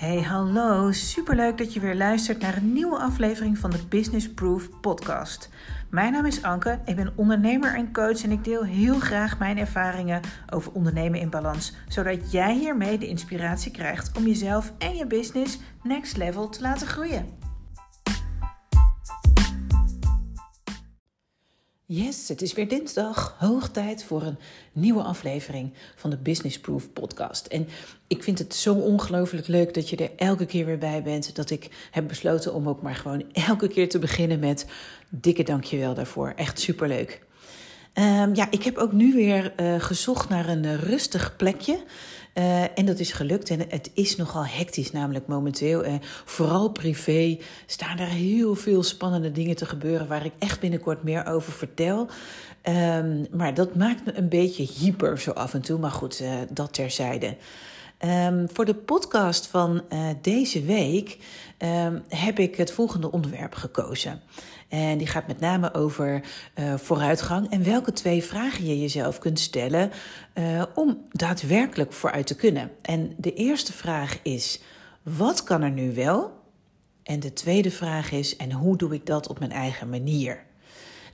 Hey, hallo. Superleuk dat je weer luistert naar een nieuwe aflevering van de Business Proof podcast. Mijn naam is Anke, ik ben ondernemer en coach en ik deel heel graag mijn ervaringen over ondernemen in balans, zodat jij hiermee de inspiratie krijgt om jezelf en je business next level te laten groeien. Yes, het is weer dinsdag. Hoog tijd voor een nieuwe aflevering van de Business Proof podcast. En ik vind het zo ongelooflijk leuk dat je er elke keer weer bij bent. Dat ik heb besloten om ook maar gewoon elke keer te beginnen met dikke dankjewel daarvoor. Echt superleuk. Um, ja, ik heb ook nu weer uh, gezocht naar een rustig plekje. Uh, en dat is gelukt. En het is nogal hectisch, namelijk momenteel. En vooral privé staan er heel veel spannende dingen te gebeuren. waar ik echt binnenkort meer over vertel. Um, maar dat maakt me een beetje hyper zo af en toe. Maar goed, uh, dat terzijde. Um, voor de podcast van uh, deze week um, heb ik het volgende onderwerp gekozen. En die gaat met name over uh, vooruitgang en welke twee vragen je jezelf kunt stellen uh, om daadwerkelijk vooruit te kunnen. En de eerste vraag is: wat kan er nu wel? En de tweede vraag is: en hoe doe ik dat op mijn eigen manier?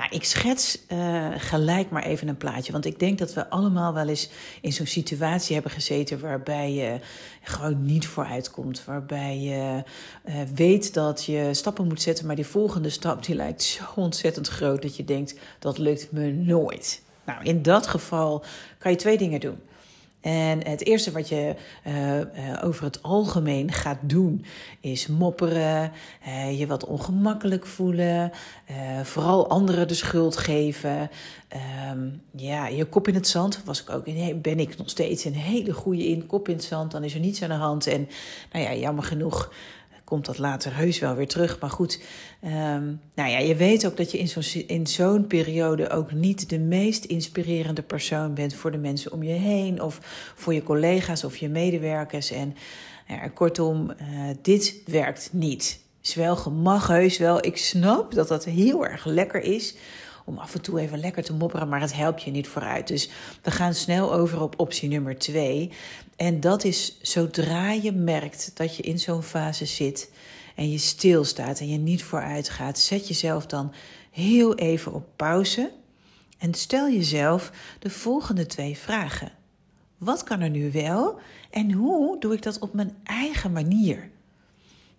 Nou, ik schets uh, gelijk maar even een plaatje. Want ik denk dat we allemaal wel eens in zo'n situatie hebben gezeten waarbij je gewoon niet vooruit komt. Waarbij je uh, weet dat je stappen moet zetten, maar die volgende stap die lijkt zo ontzettend groot dat je denkt dat lukt me nooit. Nou, in dat geval kan je twee dingen doen. En het eerste wat je uh, uh, over het algemeen gaat doen is mopperen, uh, je wat ongemakkelijk voelen, vooral anderen de schuld geven. Um, ja, je kop in het zand was ik ook in, ben ik nog steeds een hele goede in. Kop in het zand, dan is er niets aan de hand. En nou ja, jammer genoeg komt dat later heus wel weer terug. Maar goed, um, nou ja, je weet ook dat je in zo'n, in zo'n periode ook niet de meest inspirerende persoon bent voor de mensen om je heen of voor je collega's of je medewerkers. En ja, kortom, uh, dit werkt niet. Zwelgen mag heus wel. Ik snap dat dat heel erg lekker is om af en toe even lekker te mopperen, maar het helpt je niet vooruit. Dus we gaan snel over op optie nummer twee. En dat is zodra je merkt dat je in zo'n fase zit en je stilstaat en je niet vooruit gaat, zet jezelf dan heel even op pauze en stel jezelf de volgende twee vragen. Wat kan er nu wel en hoe doe ik dat op mijn eigen manier?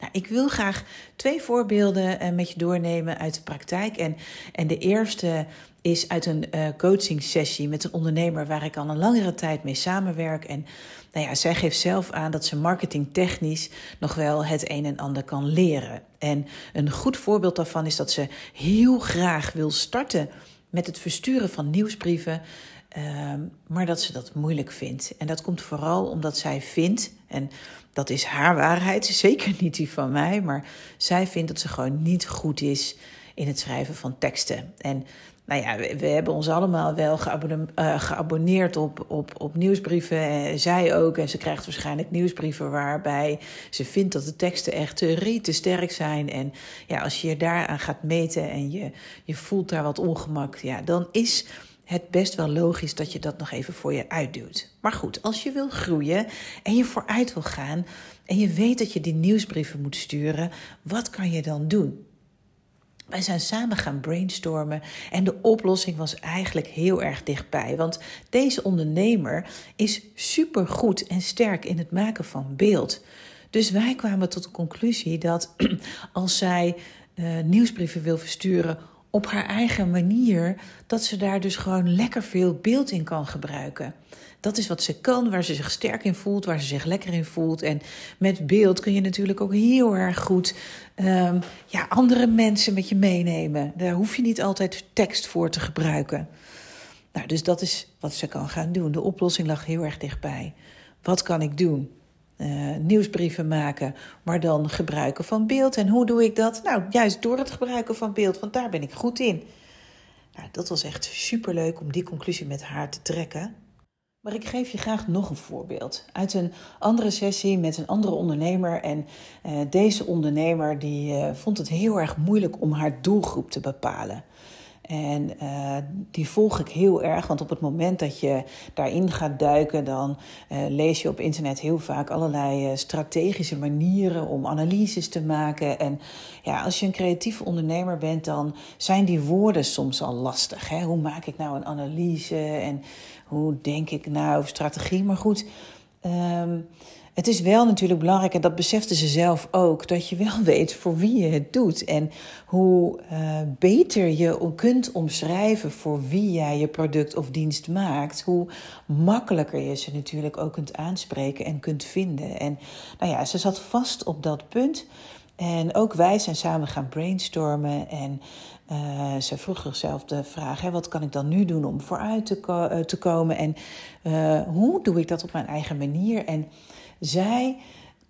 Nou, ik wil graag twee voorbeelden uh, met je doornemen uit de praktijk. En, en de eerste is uit een uh, coaching sessie met een ondernemer waar ik al een langere tijd mee samenwerk. En nou ja, zij geeft zelf aan dat ze marketingtechnisch nog wel het een en ander kan leren. En een goed voorbeeld daarvan is dat ze heel graag wil starten met het versturen van nieuwsbrieven. Uh, maar dat ze dat moeilijk vindt. En dat komt vooral omdat zij vindt, en dat is haar waarheid, zeker niet die van mij, maar zij vindt dat ze gewoon niet goed is in het schrijven van teksten. En nou ja, we, hebben ons allemaal wel uh, geabonneerd op, op, op nieuwsbrieven. En zij ook. En ze krijgt waarschijnlijk nieuwsbrieven waarbij ze vindt dat de teksten echt te te sterk zijn. En ja, als je je daaraan gaat meten en je, je voelt daar wat ongemak, ja, dan is het best wel logisch dat je dat nog even voor je uitduwt. Maar goed, als je wil groeien en je vooruit wil gaan en je weet dat je die nieuwsbrieven moet sturen, wat kan je dan doen? Wij zijn samen gaan brainstormen en de oplossing was eigenlijk heel erg dichtbij. Want deze ondernemer is supergoed en sterk in het maken van beeld. Dus wij kwamen tot de conclusie dat als zij uh, nieuwsbrieven wil versturen op haar eigen manier, dat ze daar dus gewoon lekker veel beeld in kan gebruiken. Dat is wat ze kan, waar ze zich sterk in voelt, waar ze zich lekker in voelt. En met beeld kun je natuurlijk ook heel erg goed um, ja, andere mensen met je meenemen. Daar hoef je niet altijd tekst voor te gebruiken. Nou, dus dat is wat ze kan gaan doen. De oplossing lag heel erg dichtbij. Wat kan ik doen? Uh, nieuwsbrieven maken, maar dan gebruiken van beeld. En hoe doe ik dat? Nou, juist door het gebruiken van beeld, want daar ben ik goed in. Nou, dat was echt superleuk om die conclusie met haar te trekken. Maar ik geef je graag nog een voorbeeld uit een andere sessie met een andere ondernemer. En uh, deze ondernemer die uh, vond het heel erg moeilijk om haar doelgroep te bepalen. En uh, die volg ik heel erg, want op het moment dat je daarin gaat duiken, dan uh, lees je op internet heel vaak allerlei uh, strategische manieren om analyses te maken. En ja, als je een creatieve ondernemer bent, dan zijn die woorden soms al lastig. Hè? Hoe maak ik nou een analyse en hoe denk ik nou strategie? Maar goed. Um, het is wel natuurlijk belangrijk, en dat beseften ze zelf ook, dat je wel weet voor wie je het doet. En hoe uh, beter je kunt omschrijven voor wie jij je product of dienst maakt, hoe makkelijker je ze natuurlijk ook kunt aanspreken en kunt vinden. En nou ja, ze zat vast op dat punt. En ook wij zijn samen gaan brainstormen. En uh, ze vroeg zichzelf de vraag: hè, wat kan ik dan nu doen om vooruit te, te komen? En uh, hoe doe ik dat op mijn eigen manier? En zij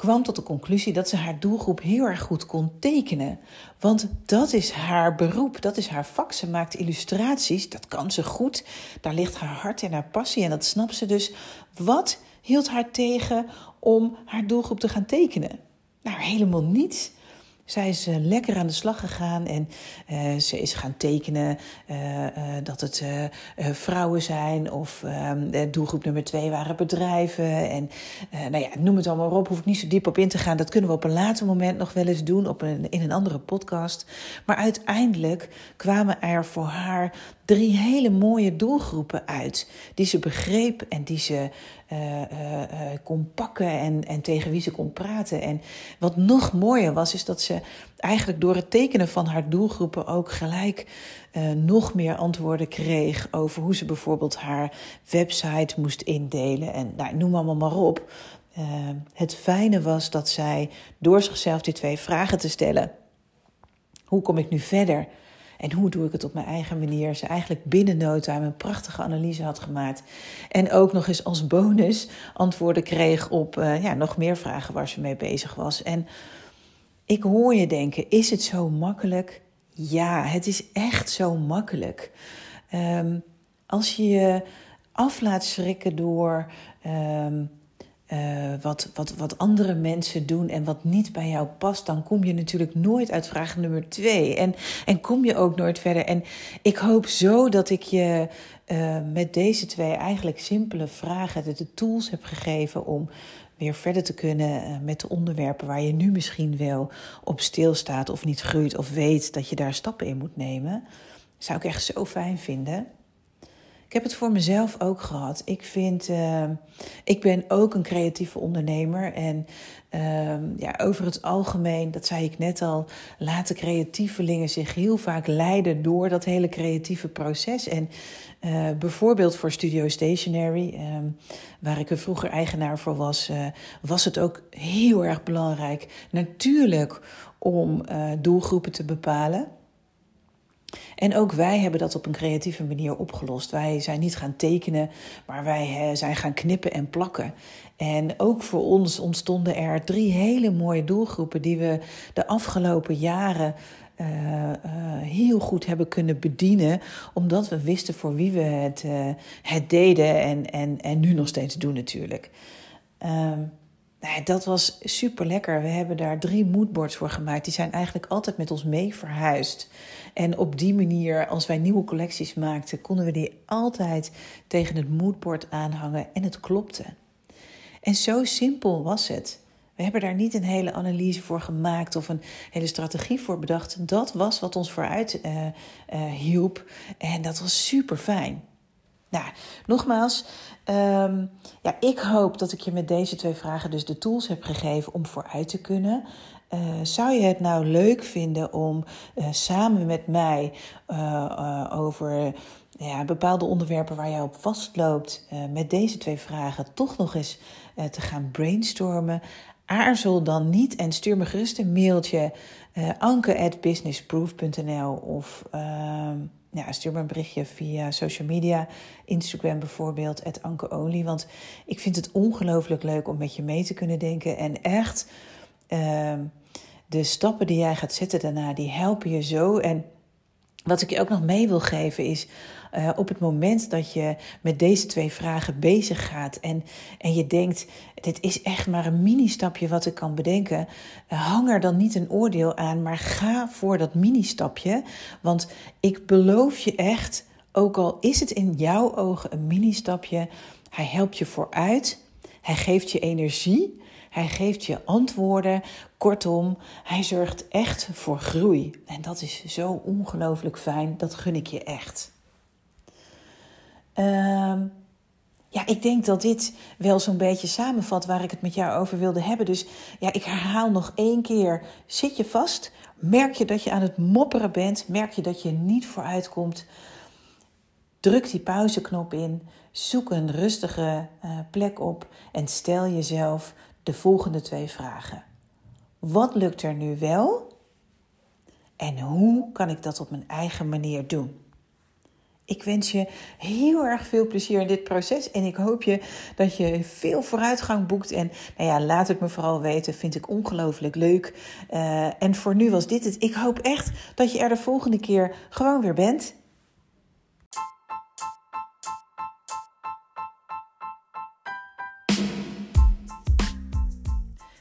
kwam tot de conclusie dat ze haar doelgroep heel erg goed kon tekenen. Want dat is haar beroep, dat is haar vak. Ze maakt illustraties, dat kan ze goed. Daar ligt haar hart en haar passie en dat snapt ze dus. Wat hield haar tegen om haar doelgroep te gaan tekenen? Nou, helemaal niets. Zij is uh, lekker aan de slag gegaan en uh, ze is gaan tekenen uh, dat het vrouwen zijn of ehm, doelgroep nummer twee waren bedrijven. En nou ja, noem het allemaal op, hoef ik niet zo diep op in te gaan. Dat kunnen we op een later moment nog wel eens doen op een, in een andere podcast. Maar uiteindelijk kwamen er voor haar drie hele mooie doelgroepen uit. Die ze begreep en die ze uh, uh, kon pakken en, en tegen wie ze kon praten. En wat nog mooier was, is dat ze eigenlijk door het tekenen van haar doelgroepen ook gelijk nog meer antwoorden kreeg over hoe ze bijvoorbeeld haar website moest indelen. En nou, noem allemaal maar op. Het fijne was dat zij door zichzelf die twee vragen te stellen. Hoe kom ik nu verder? En hoe doe ik het op mijn eigen manier? Ze eigenlijk binnen no een prachtige analyse had gemaakt. En ook nog eens als bonus antwoorden kreeg op uh, ja, nog meer vragen waar ze mee bezig was. En ik hoor je denken: is het zo makkelijk? Ja, het is echt zo makkelijk. Um, als je je af laat schrikken door. Um, uh, wat, wat, wat andere mensen doen en wat niet bij jou past, dan kom je natuurlijk nooit uit vraag nummer twee. En, en kom je ook nooit verder. En ik hoop zo dat ik je uh, met deze twee eigenlijk simpele vragen de, de tools heb gegeven om weer verder te kunnen uh, met de onderwerpen waar je nu misschien wel op stilstaat of niet groeit of weet dat je daar stappen in moet nemen. Zou ik echt zo fijn vinden. Ik heb het voor mezelf ook gehad. Ik vind, uh, ik ben ook een creatieve ondernemer. En uh, ja, over het algemeen, dat zei ik net al, laten creatievelingen zich heel vaak leiden door dat hele creatieve proces. En uh, bijvoorbeeld voor Studio Stationery, um, waar ik er vroeger eigenaar voor was, uh, was het ook heel erg belangrijk, natuurlijk, om doelgroepen te bepalen. En ook wij hebben dat op een creatieve manier opgelost. Wij zijn niet gaan tekenen, maar wij zijn gaan knippen en plakken. En ook voor ons ontstonden er drie hele mooie doelgroepen die we de afgelopen jaren uh, uh, heel goed hebben kunnen bedienen, omdat we wisten voor wie we het, uh, het deden en, en, en nu nog steeds doen natuurlijk. Uh, nou, dat was super lekker. We hebben daar drie moodboards voor gemaakt. Die zijn eigenlijk altijd met ons mee verhuisd. En op die manier, als wij nieuwe collecties maakten, konden we die altijd tegen het moodboard aanhangen en het klopte. En zo simpel was het. We hebben daar niet een hele analyse voor gemaakt of een hele strategie voor bedacht. Dat was wat ons vooruit uh, uh, hielp. En dat was super fijn. Nou, nogmaals, um, ja, ik hoop dat ik je met deze twee vragen dus de tools heb gegeven om vooruit te kunnen. Uh, zou je het nou leuk vinden om uh, samen met mij uh, over ja, bepaalde onderwerpen waar jij op vastloopt, met deze twee vragen toch nog eens te gaan brainstormen? Aarzel dan niet en stuur me gerust een mailtje anke@businessproof.nl of ehm, ja, stuur me een berichtje via social media, Instagram bijvoorbeeld, at Anke Want ik vind het ongelooflijk leuk om met je mee te kunnen denken. En echt, uh, de stappen die jij gaat zetten daarna, die helpen je zo. En Wat ik je ook nog mee wil geven is. Uh, op het moment dat je met deze twee vragen bezig gaat en, en je denkt: dit is echt maar een mini-stapje wat ik kan bedenken, uh, hang er dan niet een oordeel aan, maar ga voor dat mini-stapje. Want ik beloof je echt, ook al is het in jouw ogen een mini-stapje, hij helpt je vooruit, hij geeft je energie. Hij geeft je antwoorden. Kortom, hij zorgt echt voor groei. En dat is zo ongelooflijk fijn. Dat gun ik je echt. Uh, ja, ik denk dat dit wel zo'n beetje samenvat waar ik het met jou over wilde hebben. Dus ja, ik herhaal nog één keer. Zit je vast? Merk je dat je aan het mopperen bent? Merk je dat je niet vooruit komt? Druk die pauzeknop in. Zoek een rustige uh, plek op en stel jezelf de volgende twee vragen. Wat lukt er nu wel? En hoe kan ik dat op mijn eigen manier doen? Ik wens je heel erg veel plezier in dit proces en ik hoop je dat je veel vooruitgang boekt. En nou ja, laat het me vooral weten, vind ik ongelooflijk leuk. Uh, en voor nu was dit het. Ik hoop echt dat je er de volgende keer gewoon weer bent.